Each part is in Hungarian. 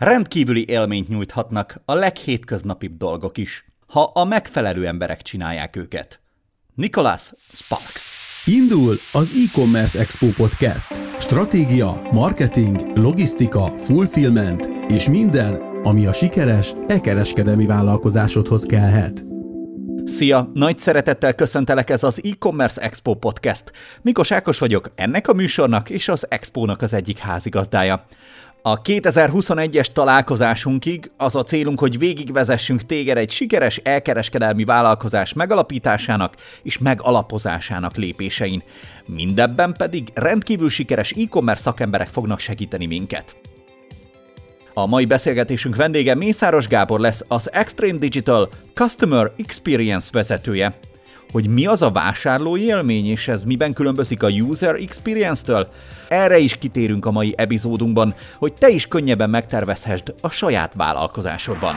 Rendkívüli élményt nyújthatnak a leghétköznapibb dolgok is, ha a megfelelő emberek csinálják őket. Nicholas Sparks Indul az e-commerce Expo Podcast. Stratégia, marketing, logisztika, fulfillment és minden, ami a sikeres e-kereskedelmi vállalkozásodhoz kellhet. Szia! Nagy szeretettel köszöntelek ez az e-commerce Expo Podcast. Mikos Ákos vagyok, ennek a műsornak és az Expónak az egyik házigazdája. A 2021-es találkozásunkig az a célunk, hogy végigvezessünk téged egy sikeres elkereskedelmi vállalkozás megalapításának és megalapozásának lépésein. Mindebben pedig rendkívül sikeres e-commerce szakemberek fognak segíteni minket. A mai beszélgetésünk vendége Mészáros Gábor lesz az Extreme Digital Customer Experience vezetője hogy mi az a vásárlói élmény, és ez miben különbözik a user experience-től? Erre is kitérünk a mai epizódunkban, hogy te is könnyebben megtervezhessd a saját vállalkozásodban.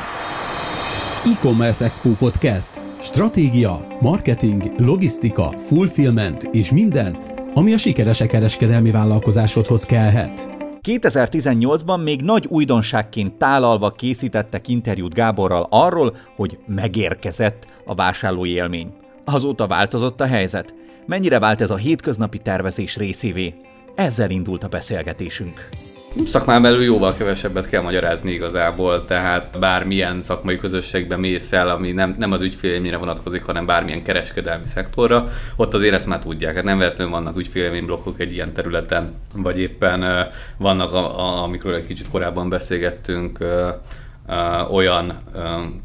E-Commerce Expo Podcast. Stratégia, marketing, logisztika, fulfillment és minden, ami a sikeres kereskedelmi vállalkozásodhoz kellhet. 2018-ban még nagy újdonságként tálalva készítettek interjút Gáborral arról, hogy megérkezett a vásárlói élmény. Azóta változott a helyzet. Mennyire vált ez a hétköznapi tervezés részévé? Ezzel indult a beszélgetésünk. Szakmán belül jóval kevesebbet kell magyarázni igazából, tehát bármilyen szakmai közösségbe mész el, ami nem, nem az ügyfélélményre vonatkozik, hanem bármilyen kereskedelmi szektorra, ott azért ezt már tudják. Hát nem véletlenül vannak ügyfélélményblokkok egy ilyen területen, vagy éppen vannak, a, a, amikről egy kicsit korábban beszélgettünk, olyan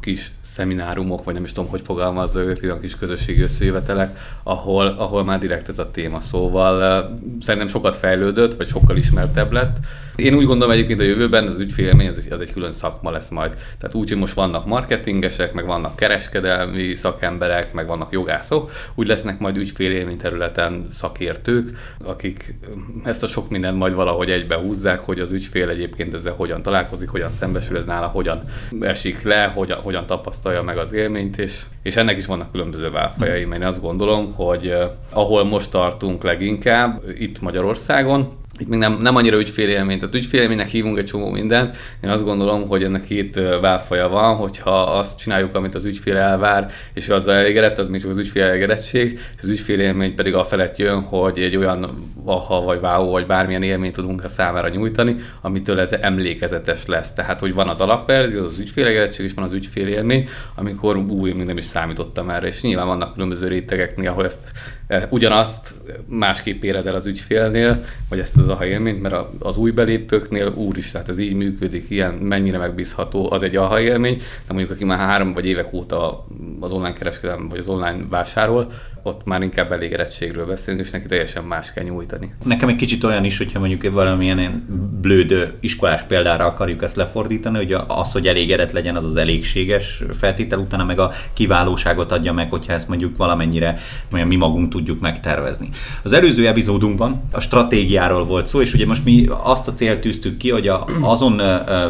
kis szeminárumok, vagy nem is tudom, hogy fogalmazza őt, olyan kis közösségi összejövetelek, ahol, ahol már direkt ez a téma. Szóval szerintem sokat fejlődött, vagy sokkal ismertebb lett, én úgy gondolom egyébként a jövőben az ügyfélélmény az, az egy külön szakma lesz majd. Tehát úgy, hogy most vannak marketingesek, meg vannak kereskedelmi szakemberek, meg vannak jogászok, úgy lesznek majd ügyfélélmény területen szakértők, akik ezt a sok mindent majd valahogy egybe húzzák, hogy az ügyfél egyébként ezzel hogyan találkozik, hogyan szembesül ez nála, hogyan esik le, hogyan, hogyan tapasztalja meg az élményt, és, és ennek is vannak különböző válfajai, mert én azt gondolom, hogy eh, ahol most tartunk leginkább, itt Magyarországon, itt még nem, nem annyira ügyfélélmény, tehát ügyfélélménynek hívunk egy csomó mindent. Én azt gondolom, hogy ennek két válfaja van, hogyha azt csináljuk, amit az ügyfél elvár, és ő azzal elégedett, az még csak az ügyfél elégedettség, és az ügyfélélmény pedig a felett jön, hogy egy olyan aha vagy váó, vagy bármilyen élményt tudunk a számára nyújtani, amitől ez emlékezetes lesz. Tehát, hogy van az alapverzió, az az ügyfélelégedettség, és van az ügyfélélmény, amikor új, még nem is számítottam erre, és nyilván vannak különböző rétegeknél, ahol ezt ugyanazt másképp éred el az ügyfélnél, vagy ezt az aha élményt, mert az új belépőknél úr is, tehát ez így működik, ilyen mennyire megbízható, az egy aha élmény, de mondjuk aki már három vagy évek óta az online kereskedelem vagy az online vásárol, ott már inkább elégedettségről beszélünk, és neki teljesen más kell nyújtani. Nekem egy kicsit olyan is, hogyha mondjuk valamilyen blőd iskolás példára akarjuk ezt lefordítani, hogy az, hogy elégedett legyen, az az elégséges feltétel, utána meg a kiválóságot adja meg, hogyha ezt mondjuk valamennyire olyan mi magunk tudjuk megtervezni. Az előző epizódunkban a stratégiáról volt szó, és ugye most mi azt a célt tűztük ki, hogy azon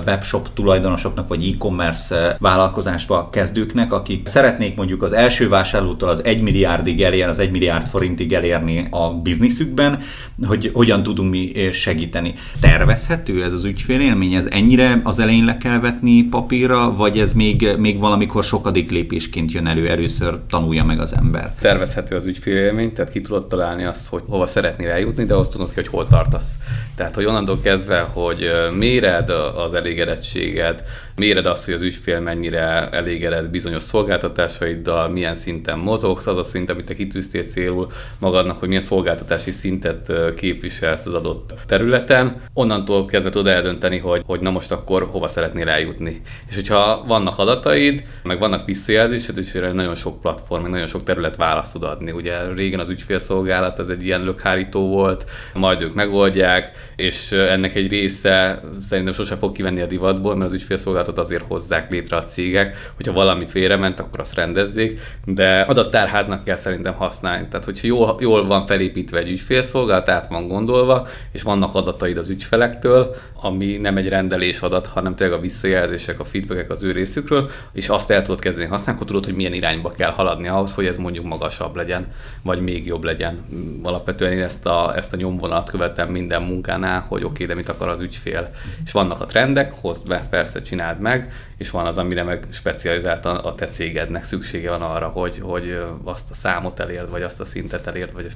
webshop tulajdonosoknak, vagy e-commerce vállalkozásba kezdőknek, akik szeretnék mondjuk az első vásárlótól az 1 milliárdig elér, az 1 milliárd forintig elérni a bizniszükben, hogy hogyan tudunk mi segíteni. Tervezhető ez az ügyfélélmény? Ez ennyire az elején le kell vetni papírra, vagy ez még, még valamikor sokadik lépésként jön elő, először tanulja meg az ember? Tervezhető az ügyfélélmény, tehát ki tudod találni azt, hogy hova szeretnél eljutni, de azt tudod ki, hogy hol tartasz. Tehát, hogy onnantól kezdve, hogy méred az elégedettséged, méred azt, hogy az ügyfél mennyire elégedett bizonyos szolgáltatásaiddal, milyen szinten mozogsz, az a szint, amit te kitűztél célul magadnak, hogy milyen szolgáltatási szintet képviselsz az adott területen, onnantól kezdve tudod eldönteni, hogy, hogy na most akkor hova szeretnél eljutni. És hogyha vannak adataid, meg vannak visszajelzésed, és erre nagyon sok platform, nagyon sok terület választ tud adni. Ugye régen az ügyfélszolgálat az egy ilyen lökhárító volt, majd ők megoldják, és ennek egy része szerintem sose fog kivenni a divatból, mert az ügyfélszolgálatot azért hozzák létre a cégek, hogyha valami félrement, akkor azt rendezzék, de adattárháznak kell szerintem használni. Tehát, hogyha jól, jól van felépítve egy ügyfélszolgálat, át van gondolva, és vannak adataid az ügyfelektől, ami nem egy rendelés adat, hanem tényleg a visszajelzések, a feedbackek az ő részükről, és azt el tudod kezdeni használni, akkor tudod, hogy milyen irányba kell haladni ahhoz, hogy ez mondjuk magasabb legyen, vagy még jobb legyen. Alapvetően én ezt a, ezt a nyomvonalat követem minden munkán mondaná, hogy oké, okay, de mit akar az ügyfél. És vannak a trendek, hozd be, persze csináld meg, és van az, amire meg specializáltan a te cégednek szüksége van arra, hogy, hogy azt a számot elérd, vagy azt a szintet elérd, vagy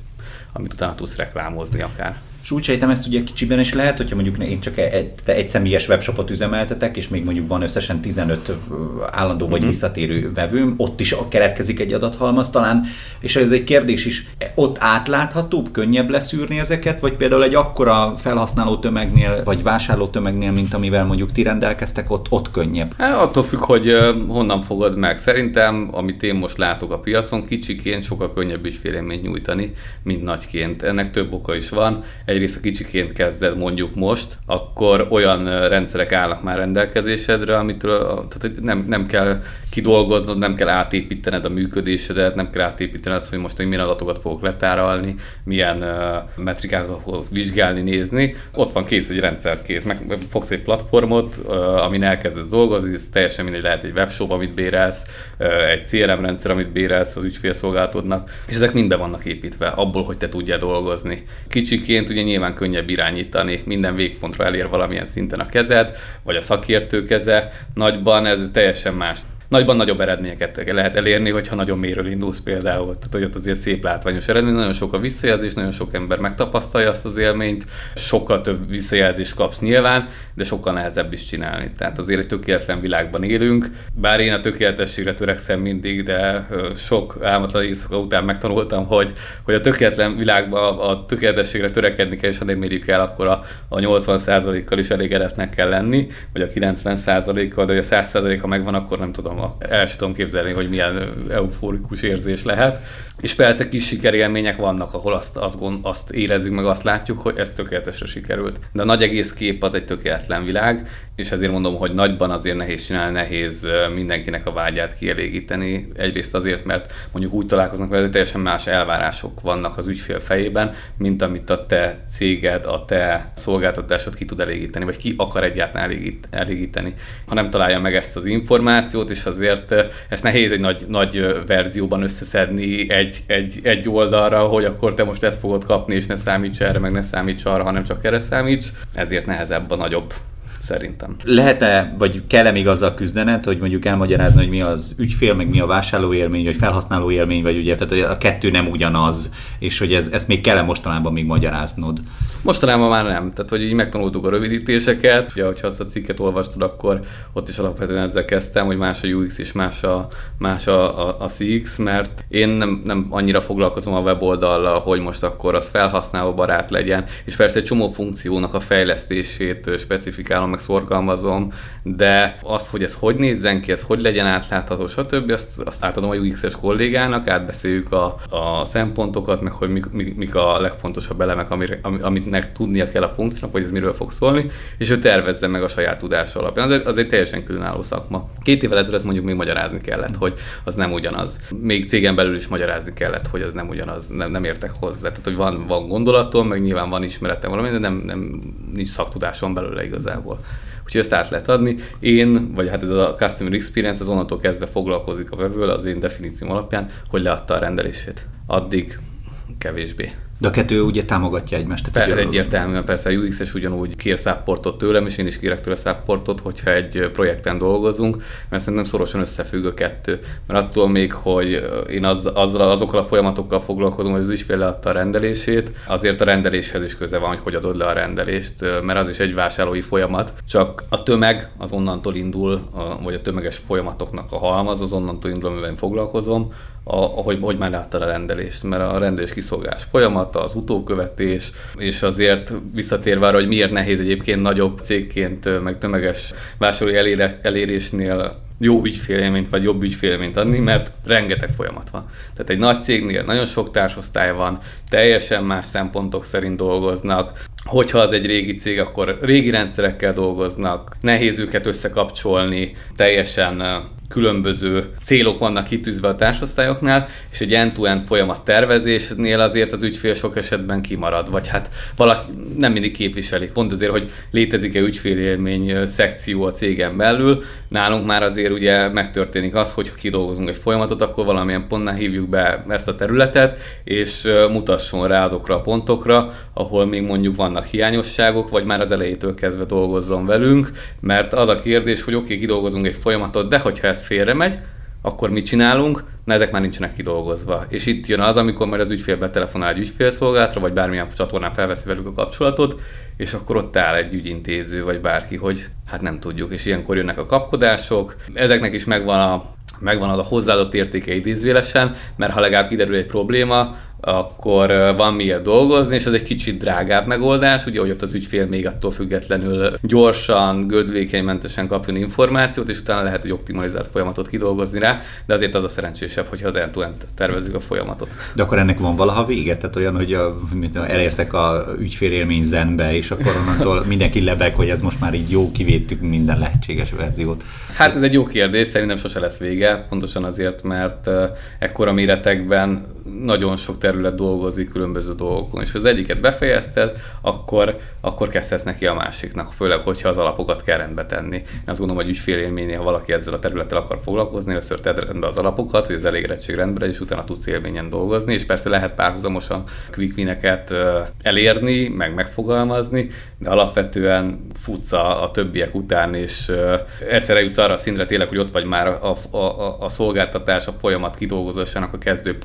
amit utána tudsz reklámozni akár. És úgy sejtem ezt ugye kicsiben is lehet, hogyha mondjuk én csak egy, egy személyes webshopot üzemeltetek, és még mondjuk van összesen 15 állandó vagy uh-huh. visszatérő vevőm, ott is keletkezik egy adathalmaz talán, és ez egy kérdés is, ott átláthatóbb, könnyebb leszűrni ezeket, vagy például egy akkora felhasználó tömegnél, vagy vásárló tömegnél, mint amivel mondjuk ti rendelkeztek, ott, ott könnyebb? Hát attól függ, hogy honnan fogod meg. Szerintem, amit én most látok a piacon, kicsiként sokkal könnyebb ügyfélélményt nyújtani, mint nagyként. Ennek több oka is van. Egy egyrészt a kicsiként kezded mondjuk most, akkor olyan rendszerek állnak már rendelkezésedre, amitől tehát nem, nem kell kidolgoznod, nem kell átépítened a működésedet, nem kell átépítened azt, hogy most hogy milyen adatokat fogok letárolni, milyen uh, metrikákat fogok vizsgálni, nézni. Ott van kész egy rendszer, kész. Meg fogsz egy platformot, uh, amin elkezdesz dolgozni, ez teljesen mindegy, lehet egy webshop, amit bérelsz, uh, egy CRM rendszer, amit bérelsz az ügyfélszolgálatodnak, és ezek mind be vannak építve, abból, hogy te tudjál dolgozni. Kicsiként ugye nyilván könnyebb irányítani, minden végpontra elér valamilyen szinten a kezed, vagy a szakértő keze, nagyban ez teljesen más nagyban nagyobb eredményeket lehet elérni, hogyha nagyon méről indulsz például. Tehát, hogy ott azért szép látványos eredmény, nagyon sok a visszajelzés, nagyon sok ember megtapasztalja azt az élményt, sokkal több visszajelzést kapsz nyilván, de sokkal nehezebb is csinálni. Tehát azért egy tökéletlen világban élünk, bár én a tökéletességre törekszem mindig, de sok álmatlan éjszaka után megtanultam, hogy, hogy a tökéletlen világban a tökéletességre törekedni kell, és ha nem mérjük el, akkor a, a 80%-kal is elégedetnek kell lenni, vagy a 90%-kal, de hogy a 100% ha megvan, akkor nem tudom el sem tudom képzelni, hogy milyen euforikus érzés lehet. És persze kis sikerélmények vannak, ahol azt, azt, gond, azt érezzük, meg azt látjuk, hogy ez tökéletesre sikerült. De a nagy egész kép az egy tökéletlen világ, és ezért mondom, hogy nagyban azért nehéz csinálni, nehéz mindenkinek a vágyát kielégíteni. Egyrészt azért, mert mondjuk úgy találkoznak vele, hogy teljesen más elvárások vannak az ügyfél fejében, mint amit a te céged, a te szolgáltatásod ki tud elégíteni, vagy ki akar egyáltalán elégíteni. Ha nem találja meg ezt az információt, és azért ezt nehéz egy nagy, nagy verzióban összeszedni egy egy, egy, egy oldalra, hogy akkor te most ezt fogod kapni, és ne számíts erre, meg ne számíts arra, hanem csak erre számíts. Ezért nehezebb a nagyobb szerintem. Lehet-e, vagy kell-e még azzal küzdened, hogy mondjuk elmagyarázni, hogy mi az ügyfél, meg mi a vásárló élmény, vagy felhasználó élmény, vagy ugye, tehát a kettő nem ugyanaz, és hogy ez, ezt még kell-e mostanában még magyaráznod? Mostanában már nem. Tehát, hogy így megtanultuk a rövidítéseket. Ugye, hogyha azt a cikket olvastad, akkor ott is alapvetően ezzel kezdtem, hogy más a UX és más a, más a, a, a CX, mert én nem, nem annyira foglalkozom a weboldallal, hogy most akkor az felhasználó barát legyen, és persze egy csomó funkciónak a fejlesztését specifikálom, meg szorgalmazom, de az, hogy ez hogy nézzen ki, ez hogy legyen átlátható, stb., azt, azt átadom a UX-es kollégának, átbeszéljük a, a szempontokat, meg hogy mik, mik, mik a legfontosabb elemek, amire, amitnek tudnia kell a funkciónak, hogy ez miről fog szólni, és ő tervezze meg a saját tudása alapján. Az, az egy teljesen különálló szakma. Két évvel ezelőtt mondjuk még magyarázni kellett, hogy az nem ugyanaz. Még cégen belül is magyarázni kellett, hogy az nem ugyanaz, nem, nem értek hozzá. Tehát, hogy van, van gondolatom, meg nyilván van ismeretem valami, de nem, nem nincs szaktudásom belőle igazából úgyhogy ezt át lehet adni. Én, vagy hát ez a Customer Experience, az onnantól kezdve foglalkozik a vevővel az én definícióm alapján, hogy leadta a rendelését. Addig kevésbé. De a kettő ugye támogatja egymást. Tehát per, egyértelműen persze a UX-es ugyanúgy kér szápportot tőlem, és én is kérek tőle szápportot, hogyha egy projekten dolgozunk, mert szerintem szorosan összefügg a kettő. Mert attól még, hogy én az, azzal, azokkal a folyamatokkal foglalkozom, hogy az ügyfél leadta a rendelését, azért a rendeléshez is köze van, hogy hogy adod le a rendelést, mert az is egy vásárlói folyamat. Csak a tömeg az onnantól indul, vagy a tömeges folyamatoknak a halmaz, az onnantól indul, amivel én foglalkozom, ahogy hogy már láttad a rendelést, mert a rendelés kiszolgás folyamata, az utókövetés, és azért visszatérve arra, hogy miért nehéz egyébként nagyobb cégként, meg tömeges vásárlói elérésnél jó ügyfélélményt vagy jobb ügyfélélményt adni, mert rengeteg folyamat van. Tehát egy nagy cégnél nagyon sok társosztály van, teljesen más szempontok szerint dolgoznak, hogyha az egy régi cég, akkor régi rendszerekkel dolgoznak, nehéz őket összekapcsolni, teljesen különböző célok vannak kitűzve a társosztályoknál, és egy end-to-end folyamat tervezésnél azért az ügyfél sok esetben kimarad, vagy hát valaki nem mindig képviselik. Pont azért, hogy létezik-e ügyfélélmény szekció a cégen belül, nálunk már azért ugye megtörténik az, hogy ha kidolgozunk egy folyamatot, akkor valamilyen pontnál hívjuk be ezt a területet, és mutasson rá azokra a pontokra, ahol még mondjuk vannak hiányosságok, vagy már az elejétől kezdve dolgozzon velünk, mert az a kérdés, hogy oké, okay, kidolgozunk egy folyamatot, de hogyha ez félre megy, akkor mit csinálunk? Na ezek már nincsenek kidolgozva. És itt jön az, amikor majd az ügyfél betelefonál egy ügyfélszolgálatra, vagy bármilyen csatornán felveszi velük a kapcsolatot, és akkor ott áll egy ügyintéző, vagy bárki, hogy hát nem tudjuk. És ilyenkor jönnek a kapkodások. Ezeknek is megvan a megvan az a hozzáadott értéke idézvélesen, mert ha legalább kiderül egy probléma, akkor van miért dolgozni, és ez egy kicsit drágább megoldás, ugye, hogy ott az ügyfél még attól függetlenül gyorsan, gördülékenymentesen kapjon információt, és utána lehet egy optimalizált folyamatot kidolgozni rá, de azért az a szerencsésebb, hogyha az end tervezzük a folyamatot. De akkor ennek van valaha vége? Tehát olyan, hogy a, mit, elértek a ügyfélélmény zenbe, és akkor onnantól mindenki lebeg, hogy ez most már így jó, kivédtük minden lehetséges verziót. Hát ez egy jó kérdés, szerintem sose lesz vége, pontosan azért, mert ekkora méretekben nagyon sok terület dolgozik különböző dolgokon, és ha az egyiket befejezted, akkor, akkor kezdesz neki a másiknak, főleg, hogyha az alapokat kell rendbe tenni. Én azt gondolom, hogy ügyfélélménynél, ha valaki ezzel a területtel akar foglalkozni, először tedd rendbe az alapokat, hogy az elégedettség rendbe, és utána tudsz élményen dolgozni, és persze lehet párhuzamosan quick elérni, meg megfogalmazni, de alapvetően futsz a, a többiek után, és egyszerre jutsz arra a szintre tényleg, hogy ott vagy már a, a, a, a szolgáltatás, a folyamat kidolgozásának a kezdő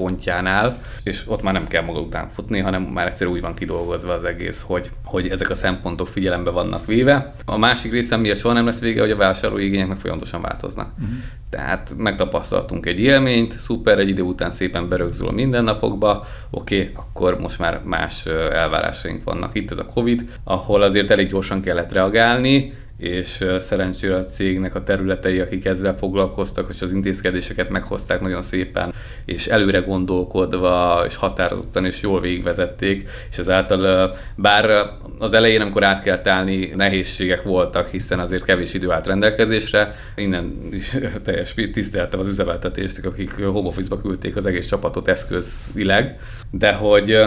pontjánál, és ott már nem kell maga után futni, hanem már egyszer úgy van kidolgozva az egész, hogy, hogy ezek a szempontok figyelembe vannak véve. A másik része miért soha nem lesz vége, hogy a vásárlói igények meg folyamatosan változnak. Uh-huh. Tehát megtapasztaltunk egy élményt, szuper, egy idő után szépen berögzül a mindennapokba, oké, okay, akkor most már más elvárásaink vannak. Itt ez a Covid, ahol azért elég gyorsan kellett reagálni, és szerencsére a cégnek a területei, akik ezzel foglalkoztak, hogy az intézkedéseket meghozták nagyon szépen, és előre gondolkodva, és határozottan és jól végigvezették, és ezáltal bár az elején, amikor át kellett állni, nehézségek voltak, hiszen azért kevés idő állt rendelkezésre, innen is teljes tiszteltem az üzemeltetést, akik home office-ba küldték az egész csapatot eszközileg, de hogy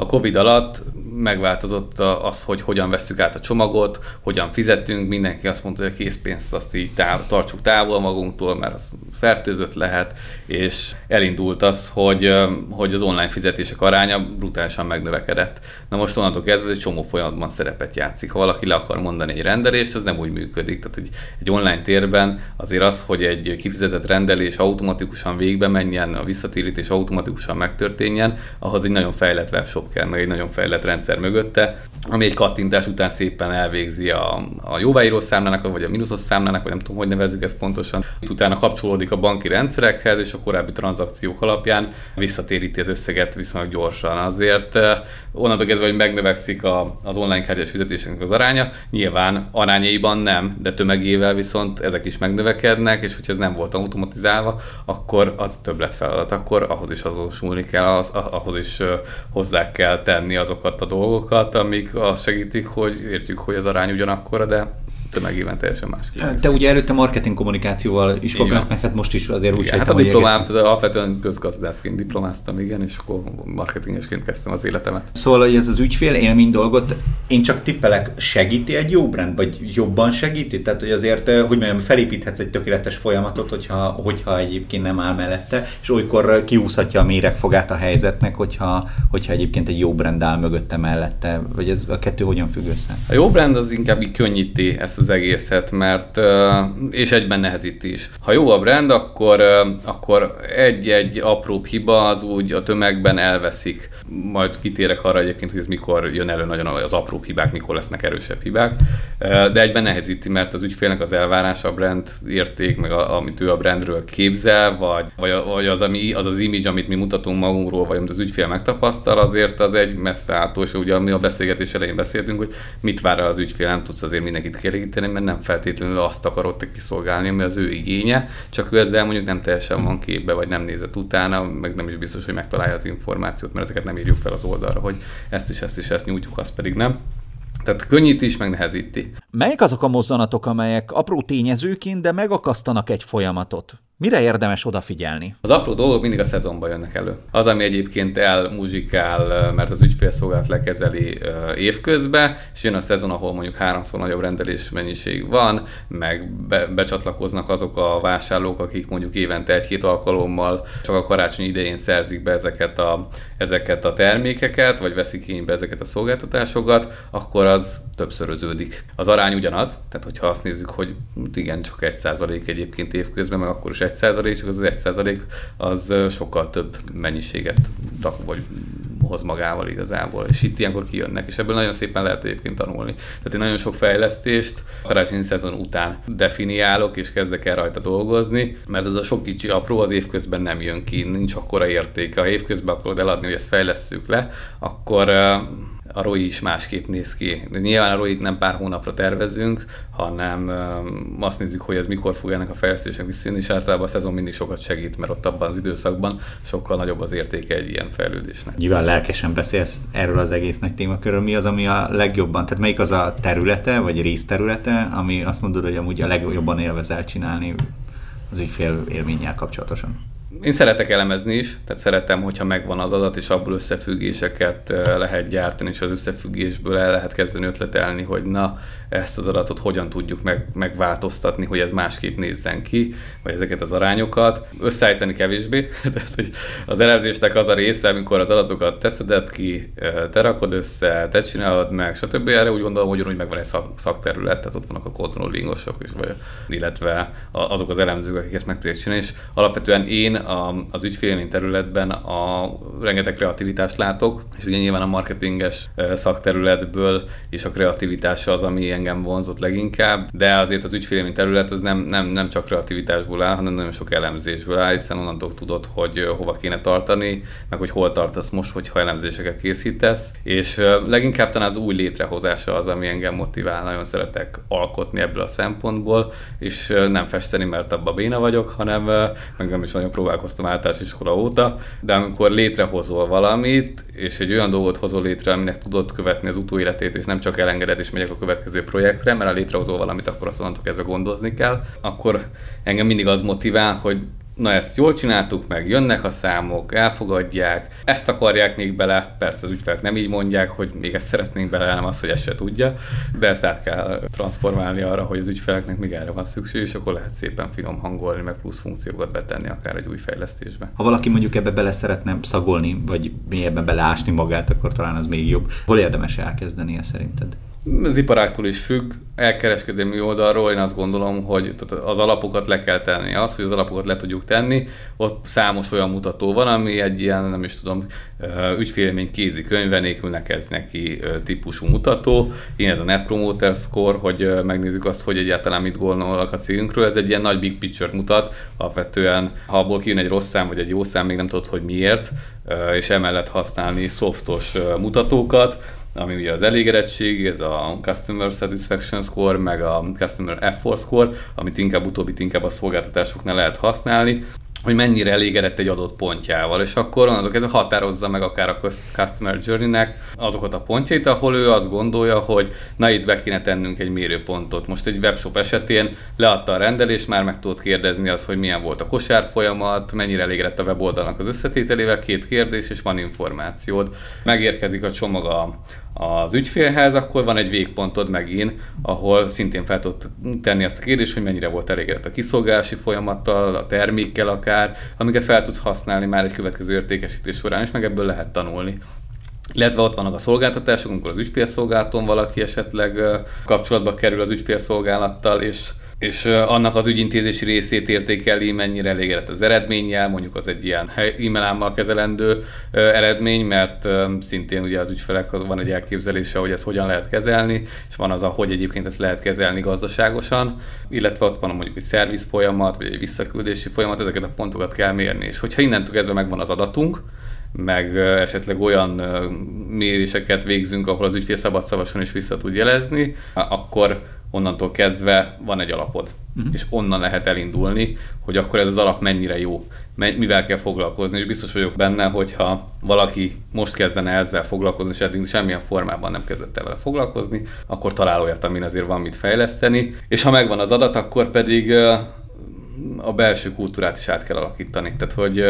a Covid alatt megváltozott az, hogy hogyan vesszük át a csomagot, hogyan fizetünk, mindenki azt mondta, hogy a készpénzt azt így táv, tartsuk távol magunktól, mert az fertőzött lehet, és elindult az, hogy, hogy az online fizetések aránya brutálisan megnövekedett. Na most onnantól kezdve egy csomó folyamatban szerepet játszik. Ha valaki le akar mondani egy rendelést, az nem úgy működik. Tehát egy, egy online térben azért az, hogy egy kifizetett rendelés automatikusan végbe menjen, a visszatérítés automatikusan megtörténjen, ahhoz egy nagyon fejlett webshop kell, meg egy nagyon fejlett rendszer mögötte, ami egy kattintás után szépen elvégzi a, a jóváíró számlának, vagy a mínuszos számlának, vagy nem tudom, hogy nevezzük ezt pontosan. Itt utána kapcsolódik a banki rendszerekhez, és a korábbi tranzakciók alapján visszatéríti az összeget viszonylag gyorsan. Azért eh, onnantól kezdve, hogy megnövekszik a, az online kártyás fizetésnek az aránya, nyilván arányaiban nem, de tömegével viszont ezek is megnövekednek, és hogyha ez nem volt automatizálva, akkor az többlet feladat, akkor ahhoz is azonosulni kell, az, ahhoz is eh, hozzá kell tenni azokat a dolgokat, amik azt segítik, hogy értjük, hogy az arány ugyanakkora, de tömegében teljesen más. Te ugye előtte marketing kommunikációval is foglalkoztál, meg hát most is azért úgy igen, hát a diplomám, egész... alapvetően közgazdászként diplomáztam, igen, és akkor marketingesként kezdtem az életemet. Szóval, hogy ez az ügyfél élmény dolgot, én csak tippelek, segíti egy jó brand, vagy jobban segíti? Tehát, hogy azért, hogy mondjam, felépíthetsz egy tökéletes folyamatot, hogyha, hogyha egyébként nem áll mellette, és olykor kiúszhatja a méregfogát a helyzetnek, hogyha, hogyha egyébként egy jó brand áll mögötte mellette, vagy ez a kettő hogyan függ össze? A jó brand az inkább így könnyíti ezt az egészet, mert és egyben nehezít is. Ha jó a brand, akkor, akkor egy-egy apróbb hiba az úgy a tömegben elveszik. Majd kitérek arra egyébként, hogy ez mikor jön elő nagyon az apróbb hibák, mikor lesznek erősebb hibák. De egyben nehezíti, mert az ügyfélnek az elvárása a brand érték, meg a, amit ő a brandről képzel, vagy, vagy, vagy az, ami, az az image, amit mi mutatunk magunkról, vagy amit az ügyfél megtapasztal, azért az egy messze ától, és ugye mi a beszélgetés elején beszéltünk, hogy mit vár el az ügyfél, nem tudsz azért mindenkit kielégíteni, mert nem feltétlenül azt akarod kiszolgálni, ami az ő igénye, csak ő ezzel mondjuk nem teljesen van képbe, vagy nem nézett utána, meg nem is biztos, hogy megtalálja az információt, mert ezeket nem írjuk fel az oldalra, hogy ezt is, ezt is, ezt nyújtjuk, azt pedig nem. Tehát könnyít is, meg nehezíti. Melyek azok a mozzanatok, amelyek apró tényezőként, de megakasztanak egy folyamatot? Mire érdemes odafigyelni? Az apró dolgok mindig a szezonban jönnek elő. Az, ami egyébként elmuzsikál, mert az ügyfélszolgálat lekezeli évközben, és jön a szezon, ahol mondjuk háromszor nagyobb rendelés mennyiség van, meg be, becsatlakoznak azok a vásárlók, akik mondjuk évente egy-két alkalommal csak a karácsony idején szerzik be ezeket a, ezeket a termékeket, vagy veszik igénybe ezeket a szolgáltatásokat, akkor az többszöröződik. Az arány ugyanaz, tehát hogyha azt nézzük, hogy igen, csak 1% egyébként évközben, meg akkor is 1%, csak az az 1% az sokkal több mennyiséget vagy hoz magával igazából, és itt ilyenkor kijönnek, és ebből nagyon szépen lehet egyébként tanulni. Tehát én nagyon sok fejlesztést karácsonyi szezon után definiálok, és kezdek el rajta dolgozni, mert ez a sok kicsi apró az évközben nem jön ki, nincs akkora értéke. Ha évközben akarod eladni, hogy ezt fejlesztjük le, akkor a ROI is másképp néz ki. De nyilván a roi nem pár hónapra tervezünk, hanem azt nézzük, hogy ez mikor fog ennek a fejlesztésnek visszajönni, és általában a szezon mindig sokat segít, mert ott abban az időszakban sokkal nagyobb az értéke egy ilyen fejlődésnek. Nyilván lelkesen beszélsz erről az egész nagy témakörről. Mi az, ami a legjobban, tehát melyik az a területe, vagy részterülete, ami azt mondod, hogy amúgy a legjobban élvezel csinálni az ügyfél élménnyel kapcsolatosan? Én szeretek elemezni is, tehát szeretem, hogyha megvan az adat, és abból összefüggéseket lehet gyártani, és az összefüggésből el lehet kezdeni ötletelni, hogy na, ezt az adatot hogyan tudjuk meg, megváltoztatni, hogy ez másképp nézzen ki, vagy ezeket az arányokat. Összeállítani kevésbé, tehát hogy az elemzésnek az a része, amikor az adatokat teszed ki, te rakod össze, te csinálod meg, stb. Erre úgy gondolom, hogy úgy megvan egy szak, szakterület, tehát ott vannak a controllingosok, is, vagy, illetve azok az elemzők, akik ezt meg tudják csinálni, és alapvetően én a, az ügyfélmény területben a rengeteg kreativitást látok, és ugye nyilván a marketinges szakterületből és a kreativitás az, ami engem vonzott leginkább, de azért az ügyfélmény terület az nem, nem, nem csak kreativitásból áll, hanem nagyon sok elemzésből áll, hiszen onnantól tudod, hogy hova kéne tartani, meg hogy hol tartasz most, hogyha elemzéseket készítesz, és leginkább talán az új létrehozása az, ami engem motivál, nagyon szeretek alkotni ebből a szempontból, és nem festeni, mert abban béna vagyok, hanem meg nem is nagyon próbálkoztam általános iskola óta, de amikor létrehozol valamit, és egy olyan dolgot hozol létre, aminek tudod követni az utóéletét, és nem csak elengeded, és megyek a következő projektre, mert ha létrehozol valamit, akkor azt onnantól kezdve gondozni kell, akkor engem mindig az motivál, hogy na ezt jól csináltuk meg, jönnek a számok, elfogadják, ezt akarják még bele, persze az ügyfelek nem így mondják, hogy még ezt szeretnénk bele, nem az, hogy ezt se tudja, de ezt át kell transformálni arra, hogy az ügyfeleknek még erre van szükség, és akkor lehet szépen finom hangolni, meg plusz funkciókat betenni akár egy új fejlesztésbe. Ha valaki mondjuk ebbe bele szeretne szagolni, vagy mélyebben beleásni magát, akkor talán az még jobb. Hol érdemes elkezdenie szerinted? Az iparáktól is függ, elkereskedelmi oldalról én azt gondolom, hogy az alapokat le kell tenni. Az, hogy az alapokat le tudjuk tenni, ott számos olyan mutató van, ami egy ilyen, nem is tudom, ügyfélmény kézikönyve nélkül ez neki típusú mutató. Én ez a Net Promoter Score, hogy megnézzük azt, hogy egyáltalán mit gondolnak a cégünkről. Ez egy ilyen nagy big picture mutat. Alapvetően, ha abból kijön egy rossz szám vagy egy jó szám, még nem tudod, hogy miért, és emellett használni softos mutatókat, ami ugye az elégedettség, ez a Customer Satisfaction Score, meg a Customer Effort Score, amit inkább utóbbit inkább a szolgáltatásoknál lehet használni, hogy mennyire elégedett egy adott pontjával, és akkor onnantól kezdve határozza meg akár a Customer Journey-nek azokat a pontjait, ahol ő azt gondolja, hogy na itt be kéne tennünk egy mérőpontot. Most egy webshop esetén leadta a rendelést, már meg tudod kérdezni az, hogy milyen volt a kosár folyamat, mennyire elégedett a weboldalnak az összetételével, két kérdés, és van információd. Megérkezik a csomag a, az ügyfélhez, akkor van egy végpontod megint, ahol szintén fel tudod tenni azt a kérdést, hogy mennyire volt elégedett a kiszolgálási folyamattal, a termékkel akár, amiket fel tudsz használni már egy következő értékesítés során, és meg ebből lehet tanulni. Illetve ott vannak a szolgáltatások, amikor az ügyfélszolgálaton valaki esetleg kapcsolatba kerül az ügyfélszolgálattal, és és annak az ügyintézési részét értékeli, mennyire elégedett az eredménnyel, mondjuk az egy ilyen e-mail kezelendő eredmény, mert szintén ugye az ügyfelek van egy elképzelése, hogy ezt hogyan lehet kezelni, és van az, hogy egyébként ezt lehet kezelni gazdaságosan, illetve ott van mondjuk egy szerviz folyamat, vagy egy visszaküldési folyamat, ezeket a pontokat kell mérni, és hogyha innentől kezdve megvan az adatunk, meg esetleg olyan méréseket végzünk, ahol az ügyfél szabad szavason is vissza tud jelezni, akkor onnantól kezdve van egy alapod. Uh-huh. És onnan lehet elindulni, hogy akkor ez az alap mennyire jó, mivel kell foglalkozni, és biztos vagyok benne, hogyha valaki most kezdene ezzel foglalkozni, és eddig semmilyen formában nem kezdett el vele foglalkozni, akkor talál olyat, amin azért van mit fejleszteni, és ha megvan az adat, akkor pedig a belső kultúrát is át kell alakítani. Tehát, hogy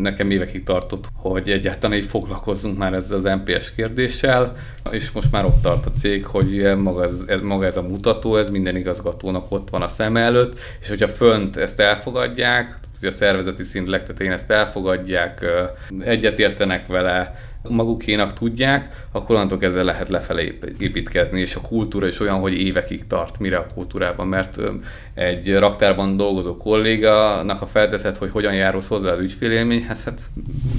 nekem évekig tartott, hogy egyáltalán így foglalkozzunk már ezzel az MPS kérdéssel, és most már ott tart a cég, hogy maga ez, ez, maga ez a mutató, ez minden igazgatónak ott van a szem előtt, és hogyha fönt ezt elfogadják, a szervezeti szint legtetején ezt elfogadják, egyetértenek vele, magukénak tudják, akkor onnantól kezdve lehet lefelé építkezni, és a kultúra is olyan, hogy évekig tart, mire a kultúrában, mert egy raktárban dolgozó kollégának a felteszed, hogy hogyan járulsz hozzá az ügyfélélményhez, hát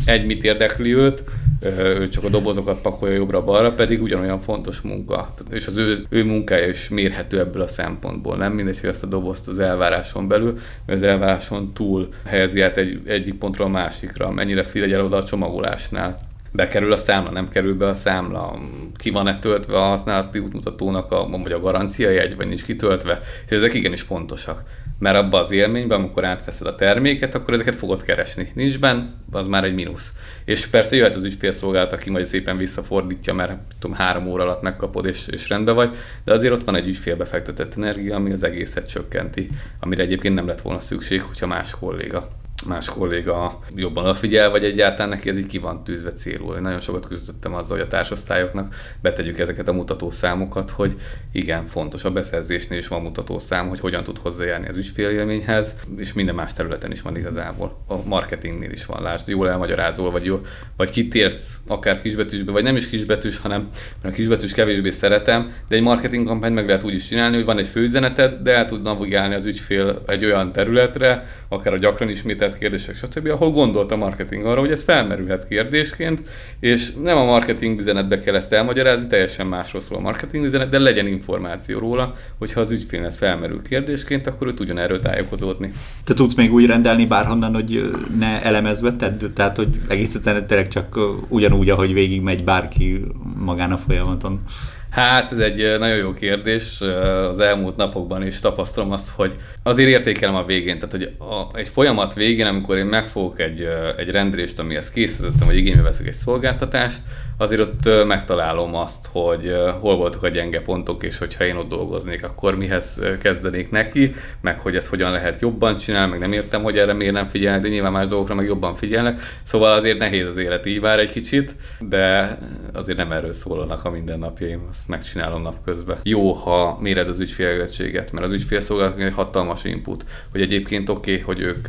egy mit érdekli őt, ő csak a dobozokat pakolja jobbra-balra, pedig ugyanolyan fontos munka. És az ő, ő munkája is mérhető ebből a szempontból. Nem mindegy, hogy ezt a dobozt az elváráson belül, vagy az elváráson túl helyezi át egy, egyik pontról a másikra, mennyire figyel oda a csomagolásnál bekerül a számla, nem kerül be a számla, ki van-e töltve a használati útmutatónak a, vagy a garancia jegy, vagy nincs kitöltve, és ezek igenis fontosak. Mert abban az élményben, amikor átveszed a terméket, akkor ezeket fogod keresni. Nincs benne, az már egy mínusz. És persze jöhet az ügyfélszolgálat, aki majd szépen visszafordítja, mert tudom, három óra alatt megkapod és, és rendben vagy, de azért ott van egy ügyfélbe fektetett energia, ami az egészet csökkenti, amire egyébként nem lett volna szükség, hogyha más kolléga más kolléga jobban odafigyel, vagy egyáltalán neki ez így ki van tűzve célul. Én nagyon sokat küzdöttem azzal, hogy a társosztályoknak betegyük ezeket a mutatószámokat, hogy igen, fontos a beszerzésnél is van mutatószám, hogy hogyan tud hozzájárni az ügyfélélményhez, és minden más területen is van igazából. A marketingnél is van, lásd, jól elmagyarázol, vagy, jó, vagy kitérsz akár kisbetűsbe, vagy nem is kisbetűs, hanem mert a kisbetűs kevésbé szeretem, de egy marketing kampányt meg lehet úgy is csinálni, hogy van egy főüzeneted, de el tud navigálni az ügyfél egy olyan területre, akár a gyakran ismételt kérdések, stb., ahol gondolt a marketing arra, hogy ez felmerülhet kérdésként, és nem a marketing üzenetbe kell ezt elmagyarázni, teljesen másról szól a marketing üzenet, de legyen információ róla, hogyha az ügyfél ez felmerül kérdésként, akkor ő tudjon erről tájékozódni. Te tudsz még úgy rendelni bárhonnan, hogy ne elemezve tedd, tehát hogy egész egyszerűen csak ugyanúgy, ahogy végig megy bárki magán a folyamaton. Hát ez egy nagyon jó kérdés. Az elmúlt napokban is tapasztalom azt, hogy azért értékelem a végén. Tehát, hogy a, egy folyamat végén, amikor én megfogok egy, egy rendelést, amihez készítettem, vagy igénybe veszek egy szolgáltatást, azért ott megtalálom azt, hogy hol voltak a gyenge pontok, és hogyha én ott dolgoznék, akkor mihez kezdenék neki, meg hogy ezt hogyan lehet jobban csinálni, meg nem értem, hogy erre miért nem figyelnek, de nyilván más dolgokra meg jobban figyelnek. Szóval azért nehéz az élet így vár egy kicsit, de azért nem erről szólnak a mindennapjaim, azt megcsinálom napközben. Jó, ha méred az ügyfélgettséget, mert az ügyfélszolgálat egy hatalmas input, hogy egyébként oké, okay, hogy ők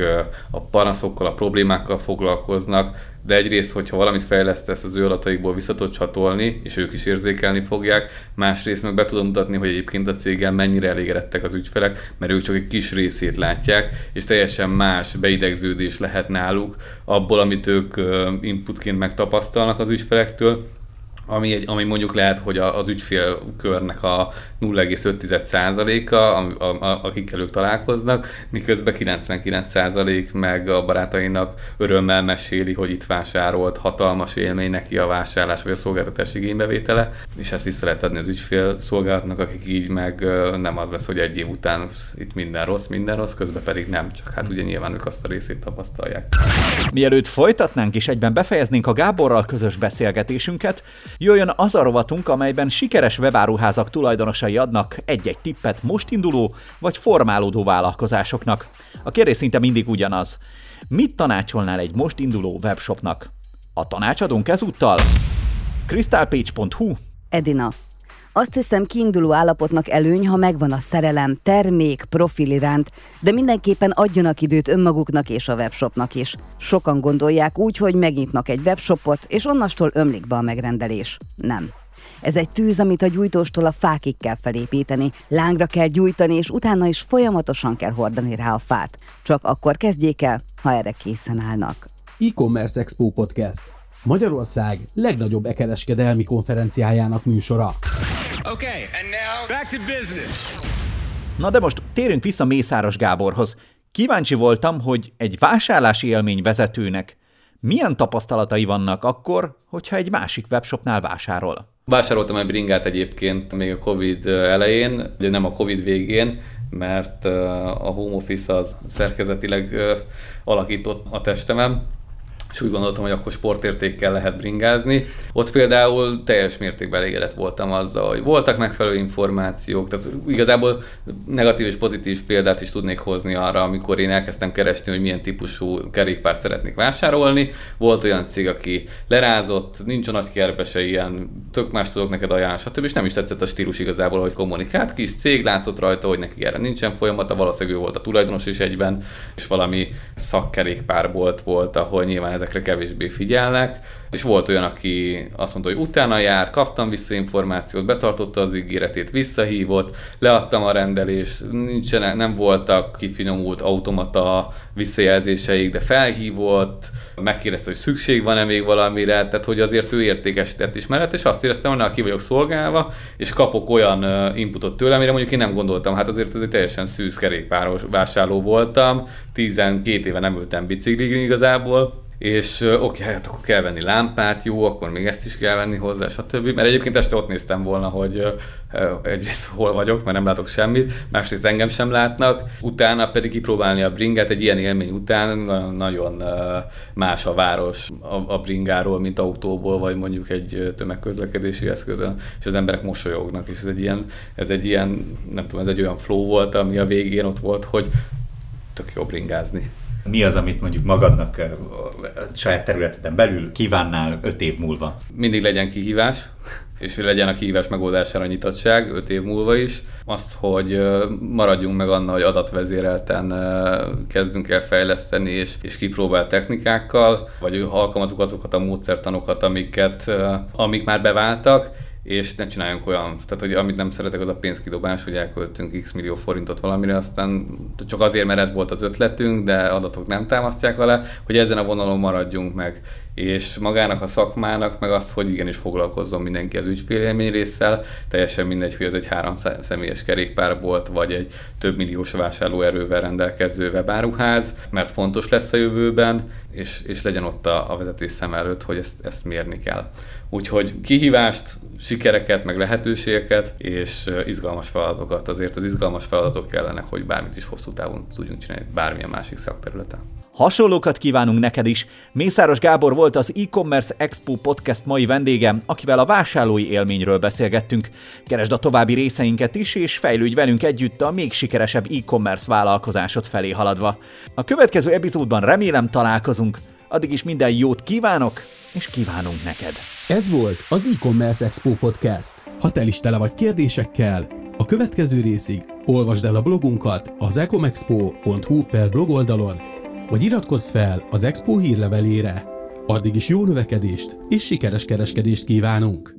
a panaszokkal, a problémákkal foglalkoznak, de egyrészt, hogyha valamit fejlesztesz az ő adataikból vissza tudod csatolni, és ők is érzékelni fogják, másrészt meg be tudom mutatni, hogy egyébként a céggel mennyire elégedettek az ügyfelek, mert ők csak egy kis részét látják, és teljesen más beidegződés lehet náluk abból, amit ők inputként megtapasztalnak az ügyfelektől, ami, egy, ami mondjuk lehet, hogy az ügyfélkörnek a 0,5%-a, a, a, a, akikkel ők találkoznak, miközben 99% meg a barátainak örömmel meséli, hogy itt vásárolt, hatalmas élmény neki a vásárlás vagy a szolgáltatás igénybevétele, és ezt vissza lehet adni az ügyfél akik így meg nem az lesz, hogy egy év után itt minden rossz, minden rossz, közben pedig nem, csak hát ugye nyilván ők azt a részét tapasztalják. Mielőtt folytatnánk és egyben befejeznénk a Gáborral közös beszélgetésünket, jöjjön az a rovatunk, amelyben sikeres webáruházak tulajdonosai adnak egy-egy tippet most induló vagy formálódó vállalkozásoknak. A kérdés szinte mindig ugyanaz. Mit tanácsolnál egy most induló webshopnak? A tanácsadónk ezúttal? crystalpage.hu Edina, azt hiszem kiinduló állapotnak előny, ha megvan a szerelem, termék, profil iránt, de mindenképpen adjanak időt önmaguknak és a webshopnak is. Sokan gondolják úgy, hogy megnyitnak egy webshopot, és onnastól ömlik be a megrendelés. Nem. Ez egy tűz, amit a gyújtóstól a fákig kell felépíteni, lángra kell gyújtani, és utána is folyamatosan kell hordani rá a fát. Csak akkor kezdjék el, ha erre készen állnak. E-Commerce Expo Podcast. Magyarország legnagyobb ekereskedelmi konferenciájának műsora. Okay, and now back to business. Na de most térünk vissza Mészáros Gáborhoz. Kíváncsi voltam, hogy egy vásárlási élmény vezetőnek milyen tapasztalatai vannak akkor, hogyha egy másik webshopnál vásárol. Vásároltam egy bringát egyébként még a Covid elején, ugye nem a Covid végén, mert a home office az szerkezetileg alakított a testemen, és úgy gondoltam, hogy akkor sportértékkel lehet bringázni. Ott például teljes mértékben elégedett voltam azzal, hogy voltak megfelelő információk, tehát igazából negatív és pozitív példát is tudnék hozni arra, amikor én elkezdtem keresni, hogy milyen típusú kerékpárt szeretnék vásárolni. Volt olyan cég, aki lerázott, nincs a nagy kerbese ilyen, tök más tudok neked ajánlani, stb. És nem is tetszett a stílus igazából, hogy kommunikált. Kis cég látszott rajta, hogy neki erre nincsen folyamata, valószínűleg ő volt a tulajdonos is egyben, és valami szakkerékpár volt, volt, ahol nyilván ezekre kevésbé figyelnek, és volt olyan, aki azt mondta, hogy utána jár, kaptam vissza információt, betartotta az ígéretét, visszahívott, leadtam a rendelést, nincsenek, nem voltak kifinomult automata visszajelzéseik, de felhívott, megkérdezte, hogy szükség van-e még valamire, tehát hogy azért ő értékesített ismeret, és azt éreztem, hogy ki vagyok szolgálva, és kapok olyan inputot tőle, amire mondjuk én nem gondoltam, hát azért ez egy teljesen szűz kerékpáros vásárló voltam, 12 éve nem ültem bicikligin igazából, és oké, okay, hát akkor kell venni lámpát, jó, akkor még ezt is kell venni hozzá, stb. Mert egyébként este ott néztem volna, hogy egyrészt hol vagyok, mert nem látok semmit, másrészt engem sem látnak, utána pedig kipróbálni a bringát, egy ilyen élmény után nagyon más a város a bringáról, mint autóból, vagy mondjuk egy tömegközlekedési eszközön, és az emberek mosolyognak, és ez egy ilyen, ez egy ilyen, nem tudom, ez egy olyan flow volt, ami a végén ott volt, hogy tök jó bringázni mi az, amit mondjuk magadnak saját területeden belül kívánnál öt év múlva? Mindig legyen kihívás, és hogy legyen a kihívás megoldására nyitottság öt év múlva is. Azt, hogy maradjunk meg annál, hogy adatvezérelten kezdünk el fejleszteni és, és kipróbált technikákkal, vagy alkalmazunk azokat a módszertanokat, amiket, amik már beváltak, és ne csináljunk olyan, tehát hogy amit nem szeretek, az a pénzkidobás, hogy elköltünk x millió forintot valamire, aztán csak azért, mert ez volt az ötletünk, de adatok nem támasztják alá, hogy ezen a vonalon maradjunk meg. És magának a szakmának, meg azt, hogy igenis foglalkozzon mindenki az ügyfélélmény résszel, teljesen mindegy, hogy ez egy három személyes kerékpár volt, vagy egy több milliós vásárlóerővel rendelkező webáruház, mert fontos lesz a jövőben, és, és legyen ott a, a vezetés szem előtt, hogy ezt, ezt mérni kell. Úgyhogy kihívást, sikereket, meg lehetőségeket, és izgalmas feladatokat. Azért az izgalmas feladatok kellenek, hogy bármit is hosszú távon tudjunk csinálni, bármilyen másik szakterületen. Hasonlókat kívánunk neked is. Mészáros Gábor volt az e-commerce Expo podcast mai vendége, akivel a vásárlói élményről beszélgettünk. Keresd a további részeinket is, és fejlődj velünk együtt a még sikeresebb e-commerce vállalkozásod felé haladva. A következő epizódban remélem találkozunk. Addig is minden jót kívánok, és kívánunk neked. Ez volt az e-commerce Expo podcast. Ha te is tele vagy kérdésekkel, a következő részig olvasd el a blogunkat az ecomexpo.hu per blog oldalon, vagy iratkozz fel az Expo hírlevelére. Addig is jó növekedést és sikeres kereskedést kívánunk!